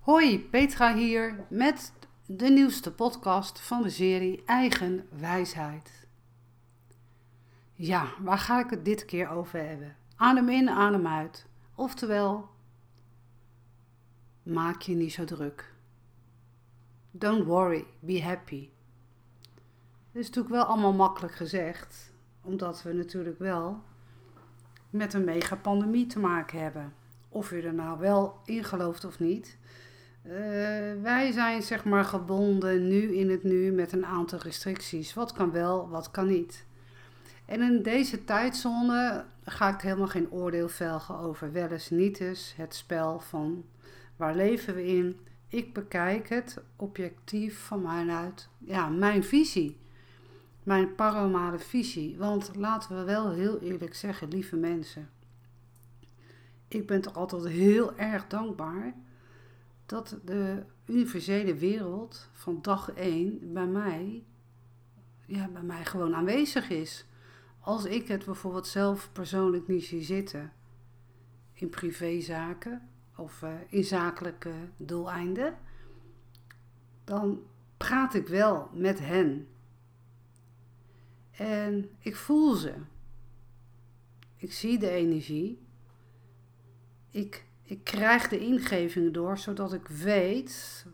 Hoi, Petra hier met de nieuwste podcast van de serie Eigen Wijsheid. Ja, waar ga ik het dit keer over hebben? Adem in, adem uit. Oftewel, maak je niet zo druk. Don't worry, be happy. Dat is natuurlijk wel allemaal makkelijk gezegd, omdat we natuurlijk wel met een megapandemie te maken hebben. Of je er nou wel in gelooft of niet. Uh, wij zijn zeg maar gebonden nu in het nu met een aantal restricties. Wat kan wel, wat kan niet. En in deze tijdzone ga ik helemaal geen oordeel velgen over wel eens niet eens. Het spel van waar leven we in. Ik bekijk het objectief van mijn uit, ja, mijn visie. Mijn paranormale visie. Want laten we wel heel eerlijk zeggen, lieve mensen. Ik ben toch altijd heel erg dankbaar dat de universele wereld van dag 1 bij mij, ja, bij mij gewoon aanwezig is. Als ik het bijvoorbeeld zelf persoonlijk niet zie zitten in privézaken of uh, in zakelijke doeleinden, dan praat ik wel met hen. En ik voel ze. Ik zie de energie. Ik ik krijg de ingevingen door, zodat ik weet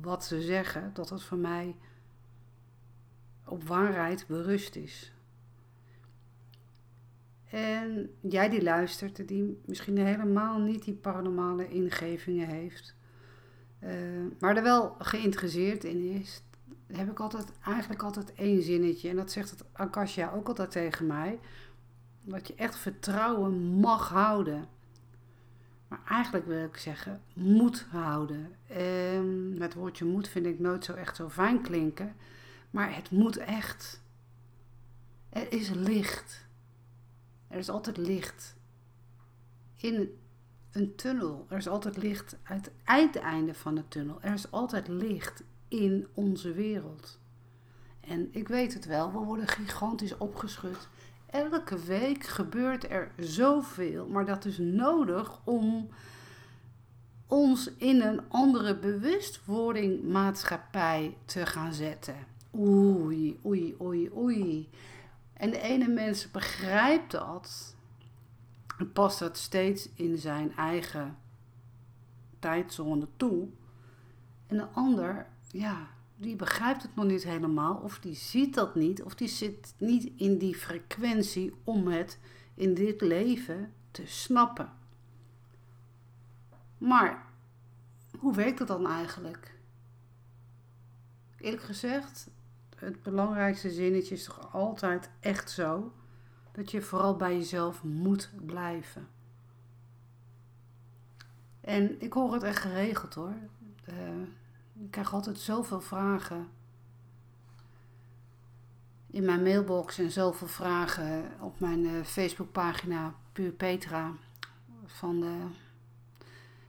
wat ze zeggen, dat het voor mij op waarheid berust is. En jij die luistert, die misschien helemaal niet die paranormale ingevingen heeft, uh, maar er wel geïnteresseerd in is, heb ik altijd, eigenlijk altijd één zinnetje. En dat zegt het Akasha ook altijd tegen mij. Dat je echt vertrouwen mag houden. Maar eigenlijk wil ik zeggen, moed houden. Um, het woordje moed vind ik nooit zo echt zo fijn klinken. Maar het moet echt. Er is licht. Er is altijd licht. In een tunnel. Er is altijd licht uit het uiteinde van de tunnel. Er is altijd licht in onze wereld. En ik weet het wel, we worden gigantisch opgeschud elke week gebeurt er zoveel, maar dat is nodig om ons in een andere bewustwording maatschappij te gaan zetten. Oei, oei, oei, oei. En de ene mens begrijpt dat en past dat steeds in zijn eigen tijdzone toe. En de ander, ja, die begrijpt het nog niet helemaal, of die ziet dat niet, of die zit niet in die frequentie om het in dit leven te snappen. Maar hoe werkt dat dan eigenlijk? Eerlijk gezegd, het belangrijkste zinnetje is toch altijd echt zo dat je vooral bij jezelf moet blijven. En ik hoor het echt geregeld hoor. Uh, ik krijg altijd zoveel vragen in mijn mailbox en zoveel vragen op mijn uh, Facebookpagina Puur Petra. Van de,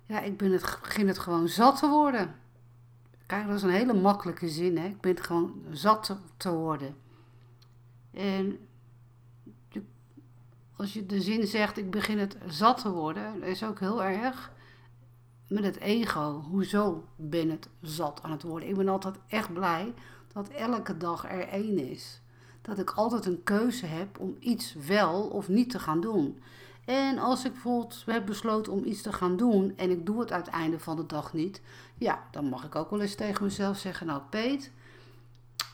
ja, ik ben het, begin het gewoon zat te worden. Kijk, dat is een hele makkelijke zin, hè? Ik ben het gewoon zat te, worden. En als je de zin zegt, ik begin het zat te worden, is ook heel erg met het ego. Hoezo ben het zat aan het worden? Ik ben altijd echt blij dat elke dag er één is. Dat ik altijd een keuze heb om iets wel of niet te gaan doen. En als ik bijvoorbeeld heb besloten om iets te gaan doen en ik doe het aan het einde van de dag niet, ja, dan mag ik ook wel eens tegen mezelf zeggen: Nou, Peet,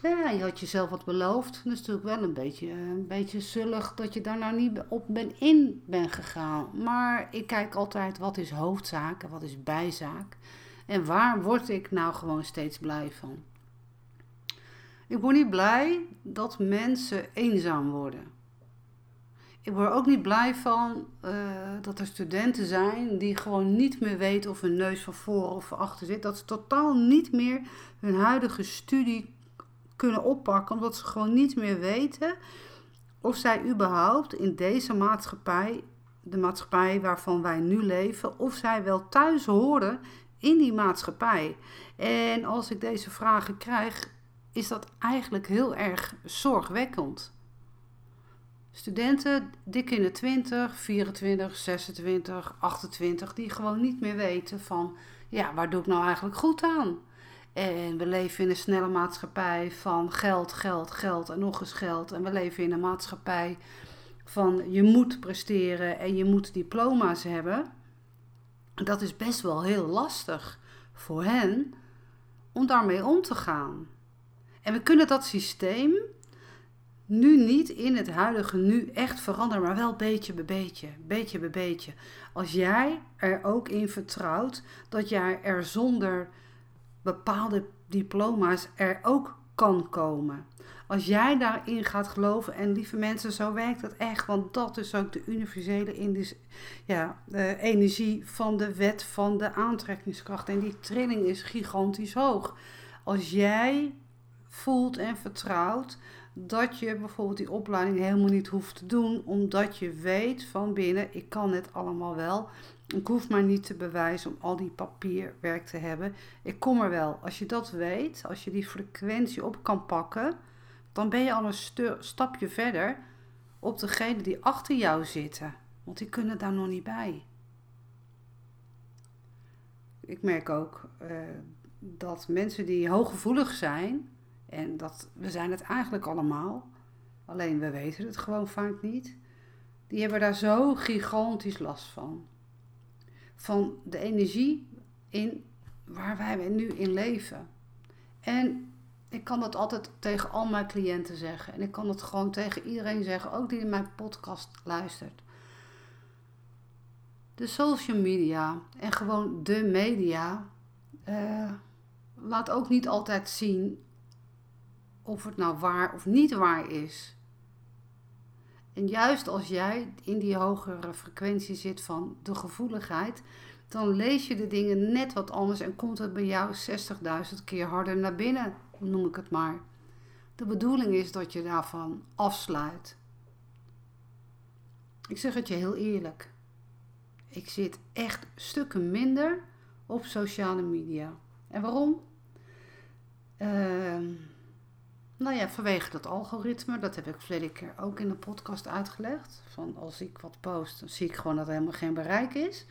ja, je had jezelf wat beloofd. Dat is natuurlijk wel een beetje, een beetje zullig dat je daar nou niet op ben in bent gegaan. Maar ik kijk altijd wat is hoofdzaak en wat is bijzaak. En waar word ik nou gewoon steeds blij van? Ik word niet blij dat mensen eenzaam worden. Ik word ook niet blij van uh, dat er studenten zijn die gewoon niet meer weten of hun neus van voren of van achter zit. Dat ze totaal niet meer hun huidige studie kunnen oppakken, omdat ze gewoon niet meer weten of zij überhaupt in deze maatschappij, de maatschappij waarvan wij nu leven, of zij wel thuis horen in die maatschappij. En als ik deze vragen krijg, is dat eigenlijk heel erg zorgwekkend. Studenten dik in de 20, 24, 26, 28, die gewoon niet meer weten van ja, waar doe ik nou eigenlijk goed aan? En we leven in een snelle maatschappij van geld, geld, geld en nog eens geld. En we leven in een maatschappij van je moet presteren en je moet diploma's hebben. Dat is best wel heel lastig voor hen om daarmee om te gaan. En we kunnen dat systeem nu niet in het huidige nu echt veranderen, maar wel beetje bij beetje, beetje bij beetje. Als jij er ook in vertrouwt dat jij er zonder bepaalde diploma's er ook kan komen. Als jij daarin gaat geloven, en lieve mensen, zo werkt het echt, want dat is ook de universele ja, de energie van de wet van de aantrekkingskracht. En die trilling is gigantisch hoog. Als jij voelt en vertrouwt dat je bijvoorbeeld die opleiding helemaal niet hoeft te doen, omdat je weet van binnen, ik kan het allemaal wel. Ik hoef maar niet te bewijzen om al die papierwerk te hebben. Ik kom er wel. Als je dat weet, als je die frequentie op kan pakken, dan ben je al een stapje verder op degene die achter jou zitten. Want die kunnen daar nog niet bij. Ik merk ook uh, dat mensen die hooggevoelig zijn, en dat, we zijn het eigenlijk allemaal, alleen we weten het gewoon vaak niet, die hebben daar zo gigantisch last van. Van de energie in waar wij nu in leven. En ik kan dat altijd tegen al mijn cliënten zeggen. En ik kan het gewoon tegen iedereen zeggen, ook die in mijn podcast luistert. De social media en gewoon de media uh, laat ook niet altijd zien of het nou waar of niet waar is. En juist als jij in die hogere frequentie zit van de gevoeligheid, dan lees je de dingen net wat anders en komt het bij jou 60.000 keer harder naar binnen noem ik het maar. De bedoeling is dat je daarvan afsluit. Ik zeg het je heel eerlijk. Ik zit echt stukken minder op sociale media. En waarom? Uh, nou ja, vanwege dat algoritme. Dat heb ik verleden keer ook in de podcast uitgelegd. Van als ik wat post, dan zie ik gewoon dat er helemaal geen bereik is.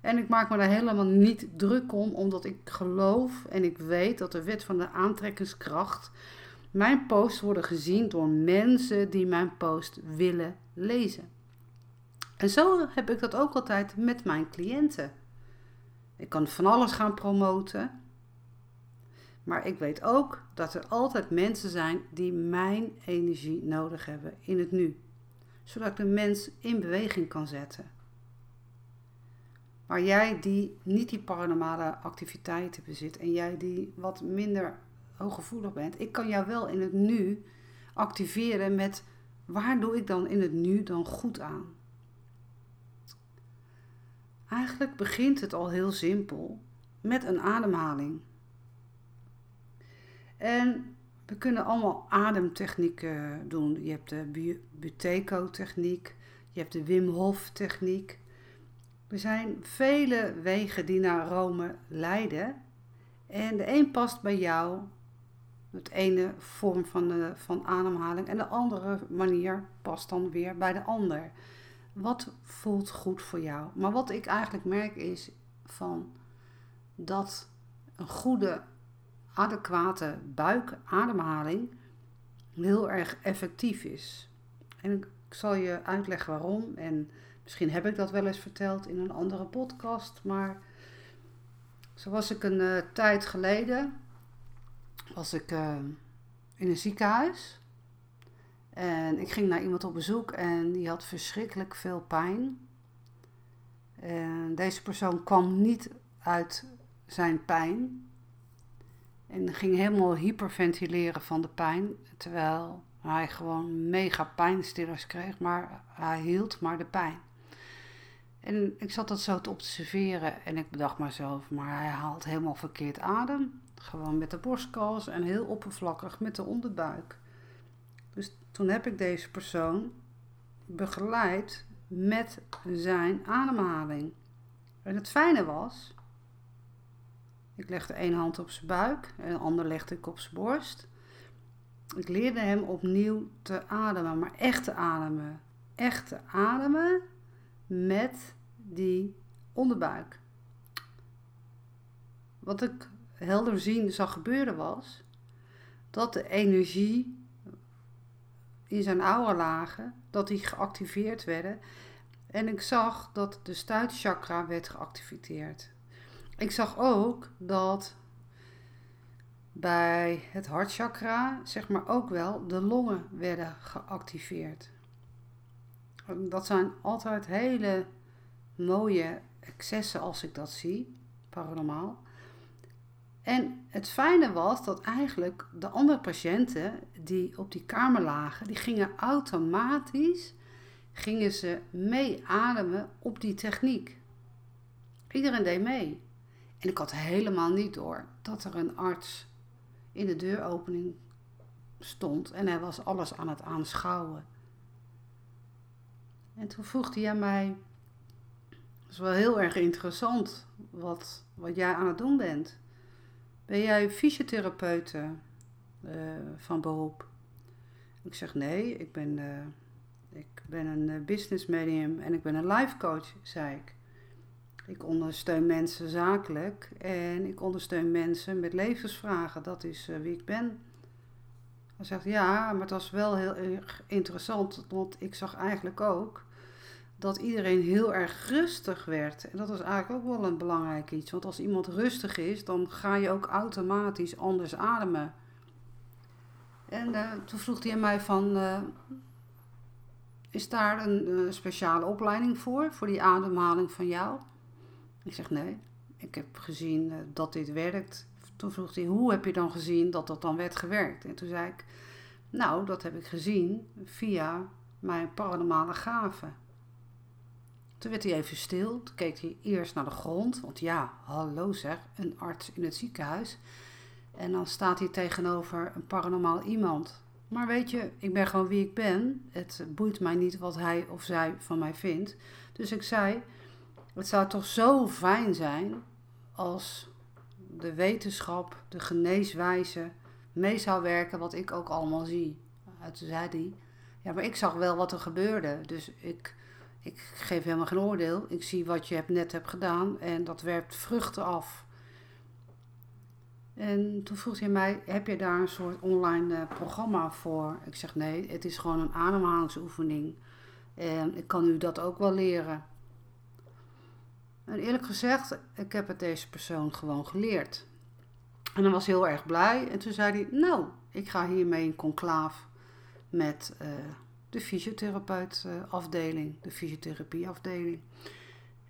En ik maak me daar helemaal niet druk om, omdat ik geloof en ik weet dat de wet van de aantrekkingskracht. Mijn posts worden gezien door mensen die mijn post willen lezen. En zo heb ik dat ook altijd met mijn cliënten. Ik kan van alles gaan promoten. Maar ik weet ook dat er altijd mensen zijn die mijn energie nodig hebben in het nu. Zodat ik de mens in beweging kan zetten. Maar jij die niet die paranormale activiteiten bezit en jij die wat minder hooggevoelig bent, ik kan jou wel in het nu activeren met waar doe ik dan in het nu dan goed aan? Eigenlijk begint het al heel simpel met een ademhaling. En we kunnen allemaal ademtechnieken doen. Je hebt de Buteco-techniek, je hebt de Wim Hof-techniek. Er zijn vele wegen die naar Rome leiden. En de een past bij jou, het ene vorm van, de, van ademhaling, en de andere manier past dan weer bij de ander. Wat voelt goed voor jou? Maar wat ik eigenlijk merk is van dat een goede, adequate buikademhaling heel erg effectief is. En ik zal je uitleggen waarom. En Misschien heb ik dat wel eens verteld in een andere podcast, maar zo was ik een uh, tijd geleden, was ik uh, in een ziekenhuis. En ik ging naar iemand op bezoek en die had verschrikkelijk veel pijn. En deze persoon kwam niet uit zijn pijn. En ging helemaal hyperventileren van de pijn. Terwijl hij gewoon mega pijnstillers kreeg, maar hij hield maar de pijn. En ik zat dat zo te observeren en ik bedacht mezelf, maar hij haalt helemaal verkeerd adem. Gewoon met de borstkas en heel oppervlakkig met de onderbuik. Dus toen heb ik deze persoon begeleid met zijn ademhaling. En het fijne was, ik legde één hand op zijn buik en de andere legde ik op zijn borst. Ik leerde hem opnieuw te ademen, maar echt te ademen. Echt te ademen met die onderbuik. wat ik helder zien zag gebeuren was dat de energie in zijn oude lagen, dat die geactiveerd werden. En ik zag dat de stuitchakra werd geactiveerd. Ik zag ook dat bij het hartchakra, zeg maar ook wel, de longen werden geactiveerd. Dat zijn altijd hele mooie excessen als ik dat zie, paranormaal. En het fijne was dat eigenlijk de andere patiënten die op die kamer lagen, die gingen automatisch gingen ze mee ademen op die techniek. Iedereen deed mee. En ik had helemaal niet door dat er een arts in de deuropening stond en hij was alles aan het aanschouwen. En toen vroeg hij aan mij: Het is wel heel erg interessant wat, wat jij aan het doen bent. Ben jij fysiotherapeute uh, van beroep? Ik zeg nee, ik ben, uh, ik ben een eh, business medium en ik ben een life coach, zei ik. Ik ondersteun mensen zakelijk en ik ondersteun mensen met levensvragen. Dat is wie ik ben. Hij zegt ja, maar het was wel heel erg interessant, want ik zag eigenlijk ook dat iedereen heel erg rustig werd. En dat is eigenlijk ook wel een belangrijk iets. Want als iemand rustig is, dan ga je ook automatisch anders ademen. En uh, toen vroeg hij aan mij van, uh, is daar een speciale opleiding voor, voor die ademhaling van jou? Ik zeg nee, ik heb gezien dat dit werkt. Toen vroeg hij, hoe heb je dan gezien dat dat dan werd gewerkt? En toen zei ik, nou, dat heb ik gezien via mijn paranormale gaven. Toen werd hij even stil. Toen keek hij eerst naar de grond. Want ja, hallo zeg, een arts in het ziekenhuis. En dan staat hij tegenover een paranormaal iemand. Maar weet je, ik ben gewoon wie ik ben. Het boeit mij niet wat hij of zij van mij vindt. Dus ik zei, het zou toch zo fijn zijn als de wetenschap, de geneeswijze mee zou werken wat ik ook allemaal zie. Toen zei hij, ja, maar ik zag wel wat er gebeurde. Dus ik ik geef helemaal geen oordeel. Ik zie wat je net hebt gedaan en dat werpt vruchten af. En toen vroeg hij mij: Heb je daar een soort online uh, programma voor? Ik zeg: Nee, het is gewoon een ademhalingsoefening. En ik kan u dat ook wel leren. En eerlijk gezegd, ik heb het deze persoon gewoon geleerd. En hij was heel erg blij. En toen zei hij: Nou, ik ga hiermee in conclaaf met. Uh, de fysiotherapeutafdeling, de fysiotherapieafdeling.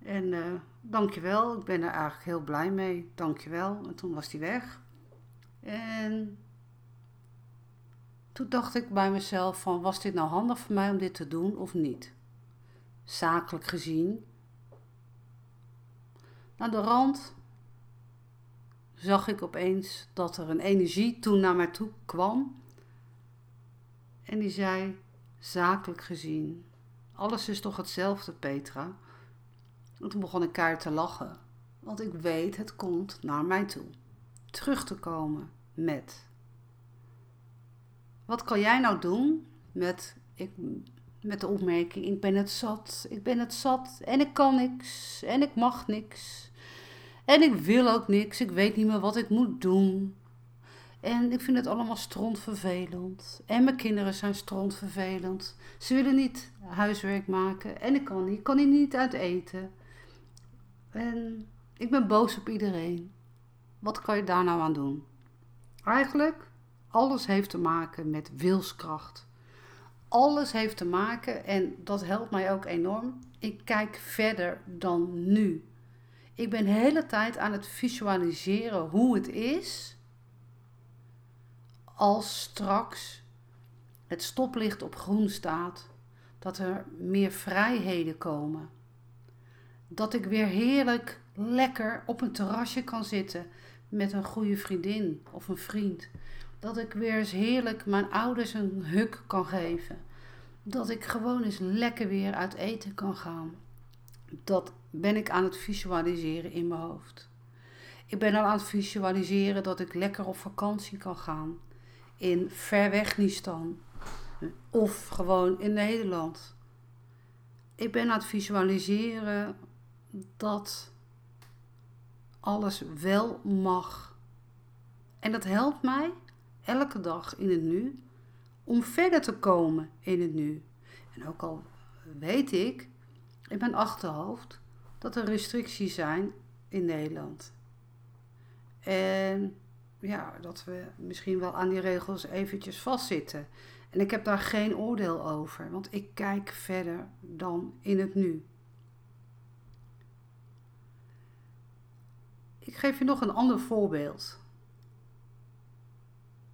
En uh, dankjewel, ik ben er eigenlijk heel blij mee, dankjewel. En toen was hij weg. En toen dacht ik bij mezelf van, was dit nou handig voor mij om dit te doen of niet? Zakelijk gezien. Aan de rand zag ik opeens dat er een energie toen naar mij toe kwam. En die zei, zakelijk gezien. Alles is toch hetzelfde, Petra? En toen begon ik keihard te lachen, want ik weet het komt naar mij toe. Terug te komen met. Wat kan jij nou doen met, ik, met de opmerking: Ik ben het zat, ik ben het zat en ik kan niks en ik mag niks. En ik wil ook niks, ik weet niet meer wat ik moet doen. En ik vind het allemaal strontvervelend. En mijn kinderen zijn strontvervelend. Ze willen niet huiswerk maken. En ik kan niet. Ik kan hier niet uit eten. En ik ben boos op iedereen. Wat kan je daar nou aan doen? Eigenlijk, alles heeft te maken met wilskracht. Alles heeft te maken, en dat helpt mij ook enorm. Ik kijk verder dan nu. Ik ben de hele tijd aan het visualiseren hoe het is als straks het stoplicht op groen staat, dat er meer vrijheden komen. Dat ik weer heerlijk lekker op een terrasje kan zitten met een goede vriendin of een vriend. Dat ik weer eens heerlijk mijn ouders een huk kan geven. Dat ik gewoon eens lekker weer uit eten kan gaan. Dat ben ik aan het visualiseren in mijn hoofd. Ik ben al aan het visualiseren dat ik lekker op vakantie kan gaan in ver weg Nistan of gewoon in Nederland. Ik ben aan het visualiseren dat alles wel mag. En dat helpt mij elke dag in het nu om verder te komen in het nu. En ook al weet ik in mijn achterhoofd dat er restricties zijn in Nederland. En ja, dat we misschien wel aan die regels eventjes vastzitten. En ik heb daar geen oordeel over, want ik kijk verder dan in het nu. Ik geef je nog een ander voorbeeld.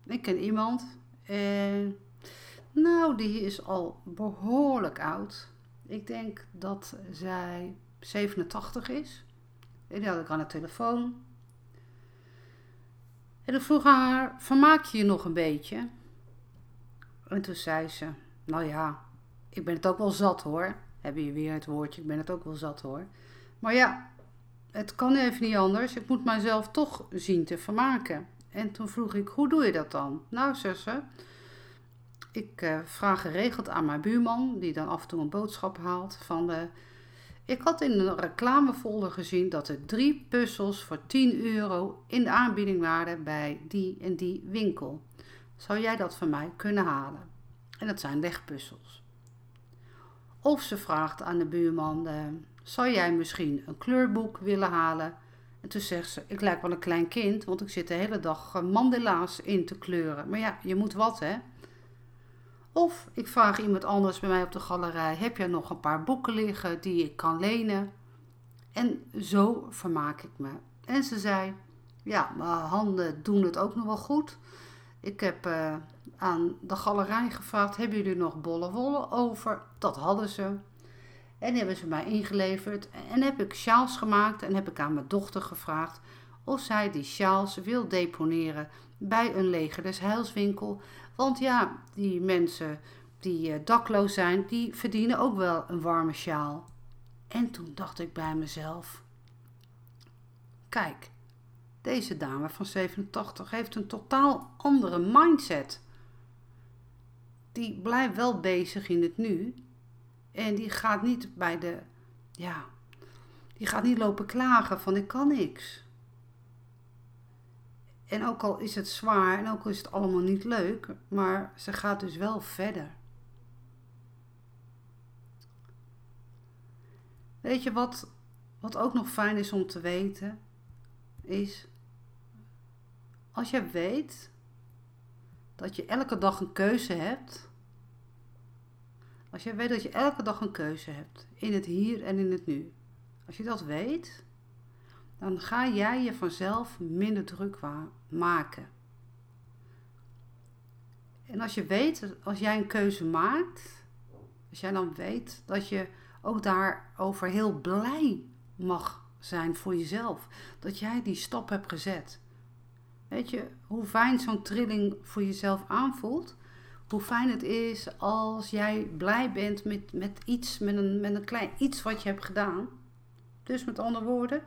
Ik ken iemand en nou, die is al behoorlijk oud. Ik denk dat zij 87 is. En die had ik aan de telefoon. En ik vroeg haar, vermaak je je nog een beetje? En toen zei ze, nou ja, ik ben het ook wel zat hoor. Heb je weer het woordje, ik ben het ook wel zat hoor. Maar ja, het kan even niet anders. Ik moet mijzelf toch zien te vermaken. En toen vroeg ik, hoe doe je dat dan? Nou, zussen, ik uh, vraag geregeld aan mijn buurman, die dan af en toe een boodschap haalt, van de... Ik had in een reclamefolder gezien dat er drie puzzels voor 10 euro in de aanbieding waren bij die en die winkel. Zou jij dat van mij kunnen halen? En dat zijn legpuzzels. Of ze vraagt aan de buurman: uh, Zou jij misschien een kleurboek willen halen? En toen zegt ze: Ik lijk wel een klein kind, want ik zit de hele dag mandela's in te kleuren. Maar ja, je moet wat hè. Of ik vraag iemand anders bij mij op de galerij: Heb jij nog een paar boeken liggen die ik kan lenen? En zo vermaak ik me. En ze zei: Ja, mijn handen doen het ook nog wel goed. Ik heb uh, aan de galerij gevraagd: Hebben jullie nog bolle wollen over? Dat hadden ze. En hebben ze mij ingeleverd. En heb ik sjaals gemaakt en heb ik aan mijn dochter gevraagd of zij die sjaals wil deponeren bij een leger des heilswinkel. Want ja, die mensen die eh, dakloos zijn, die verdienen ook wel een warme sjaal. En toen dacht ik bij mezelf: Kijk, deze dame van 87 heeft een totaal andere mindset. Die blijft wel bezig in het nu. En die gaat niet bij de. Ja, die gaat niet lopen klagen van ik kan niks. En ook al is het zwaar en ook al is het allemaal niet leuk, maar ze gaat dus wel verder. Weet je wat, wat ook nog fijn is om te weten? Is als je weet dat je elke dag een keuze hebt. Als je weet dat je elke dag een keuze hebt in het hier en in het nu. Als je dat weet, dan ga jij je vanzelf minder druk maken. En als je weet, als jij een keuze maakt, als jij dan weet dat je ook daarover heel blij mag zijn voor jezelf, dat jij die stap hebt gezet. Weet je hoe fijn zo'n trilling voor jezelf aanvoelt? Hoe fijn het is als jij blij bent met, met iets, met een, met een klein iets wat je hebt gedaan. Dus met andere woorden,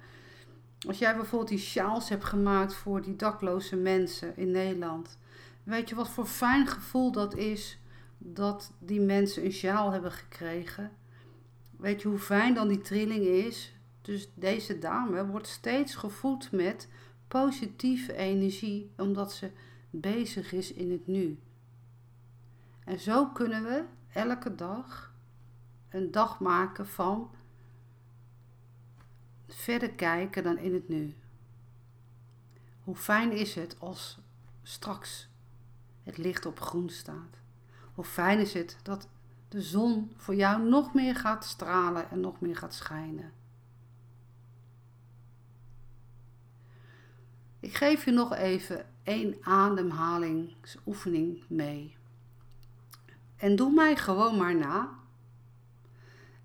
als jij bijvoorbeeld die sjaals hebt gemaakt voor die dakloze mensen in Nederland. Weet je wat voor fijn gevoel dat is dat die mensen een sjaal hebben gekregen? Weet je hoe fijn dan die trilling is? Dus deze dame wordt steeds gevoed met positieve energie omdat ze bezig is in het nu. En zo kunnen we elke dag een dag maken van verder kijken dan in het nu. Hoe fijn is het als straks het licht op groen staat? Hoe fijn is het dat de zon voor jou nog meer gaat stralen en nog meer gaat schijnen? Ik geef je nog even één ademhalingsoefening mee. En doe mij gewoon maar na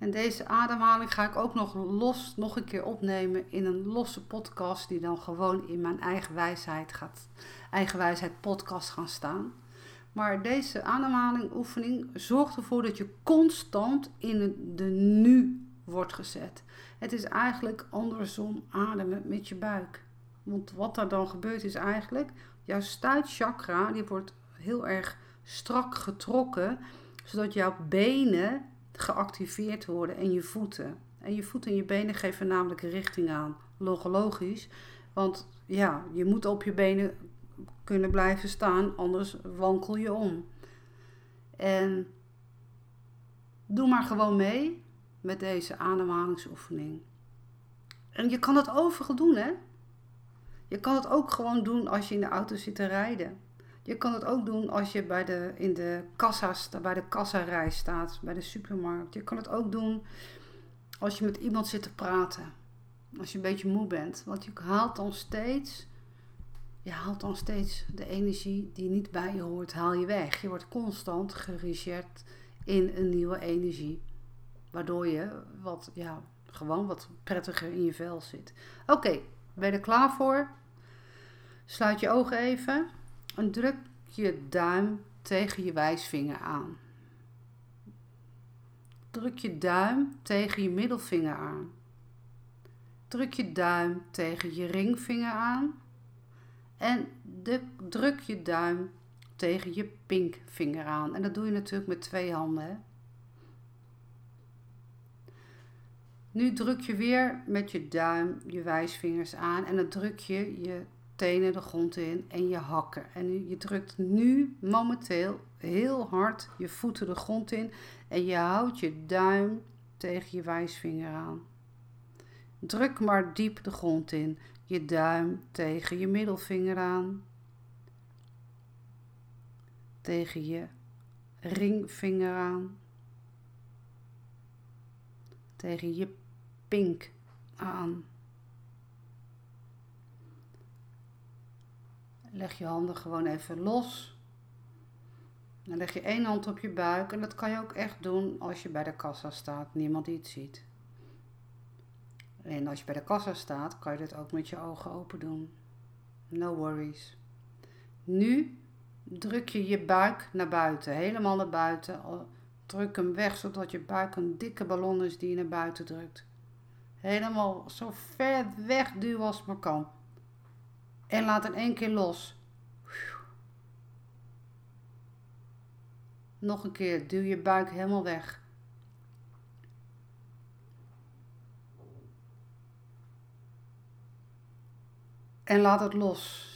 en deze ademhaling ga ik ook nog los nog een keer opnemen in een losse podcast die dan gewoon in mijn eigen wijsheid gaat, eigen wijsheid podcast gaan staan. Maar deze ademhaling oefening zorgt ervoor dat je constant in de nu wordt gezet. Het is eigenlijk andersom ademen met je buik. Want wat er dan gebeurt is eigenlijk, jouw stuitchakra die wordt heel erg strak getrokken, zodat jouw benen geactiveerd worden en je voeten. En je voeten en je benen geven namelijk richting aan. logisch. Want ja, je moet op je benen kunnen blijven staan, anders wankel je om. En doe maar gewoon mee met deze ademhalingsoefening. En je kan het overal doen, hè? Je kan het ook gewoon doen als je in de auto zit te rijden. Je kan het ook doen als je bij de, in de kassa's, bij de kassarij staat, bij de supermarkt. Je kan het ook doen als je met iemand zit te praten. Als je een beetje moe bent. Want je haalt dan steeds, je haalt dan steeds de energie die niet bij je hoort, haal je weg. Je wordt constant gereset in een nieuwe energie. Waardoor je wat, ja, gewoon wat prettiger in je vel zit. Oké, ben je er klaar voor? Sluit je ogen even en druk je duim tegen je wijsvinger aan. Druk je duim tegen je middelvinger aan. Druk je duim tegen je ringvinger aan. En druk je duim tegen je pinkvinger aan. En dat doe je natuurlijk met twee handen. Nu druk je weer met je duim je wijsvingers aan en dan druk je je tenen de grond in en je hakken. En je drukt nu momenteel heel hard je voeten de grond in en je houdt je duim tegen je wijsvinger aan. Druk maar diep de grond in. Je duim tegen je middelvinger aan. Tegen je ringvinger aan. Tegen je pink aan. Leg je handen gewoon even los. Dan leg je één hand op je buik en dat kan je ook echt doen als je bij de kassa staat, niemand het ziet. En als je bij de kassa staat, kan je dit ook met je ogen open doen. No worries. Nu druk je je buik naar buiten, helemaal naar buiten. Druk hem weg zodat je buik een dikke ballon is die je naar buiten drukt. Helemaal zo ver weg duwen als het maar kan. En laat in één keer los. Nog een keer, duw je buik helemaal weg. En laat het los.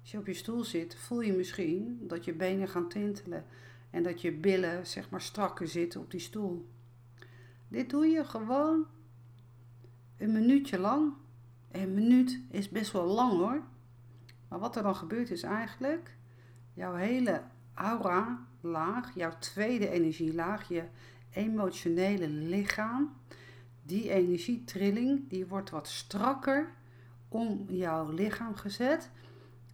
Als je op je stoel zit, voel je misschien dat je benen gaan tintelen en dat je billen zeg maar strakker zitten op die stoel. Dit doe je gewoon een minuutje lang. Een minuut is best wel lang hoor. Maar wat er dan gebeurt is eigenlijk jouw hele aura laag, jouw tweede energielaag, je emotionele lichaam, die energietrilling, die wordt wat strakker om jouw lichaam gezet,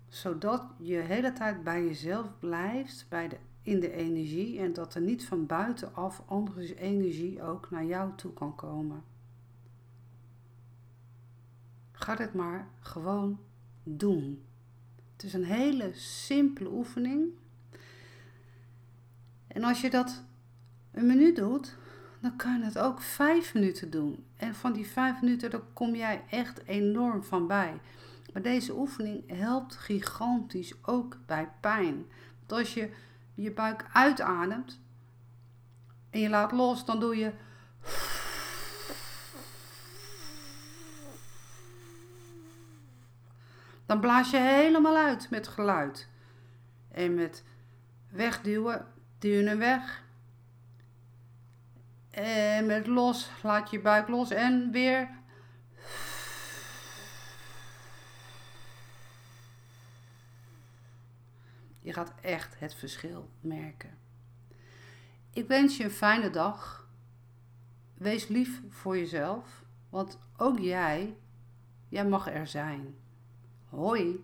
zodat je hele tijd bij jezelf blijft, bij de in de energie en dat er niet van buitenaf andere energie ook naar jou toe kan komen. Ga dit maar gewoon doen. Het is een hele simpele oefening. En als je dat een minuut doet, dan kan je het ook vijf minuten doen. En van die vijf minuten, daar kom jij echt enorm van bij. Maar deze oefening helpt gigantisch ook bij pijn. Want als je je buik uitademt en je laat los, dan doe je. Dan blaas je helemaal uit met geluid. En met wegduwen, duw je hem weg. En met los, laat je buik los en weer Je gaat echt het verschil merken. Ik wens je een fijne dag. Wees lief voor jezelf, want ook jij, jij mag er zijn. Hoi!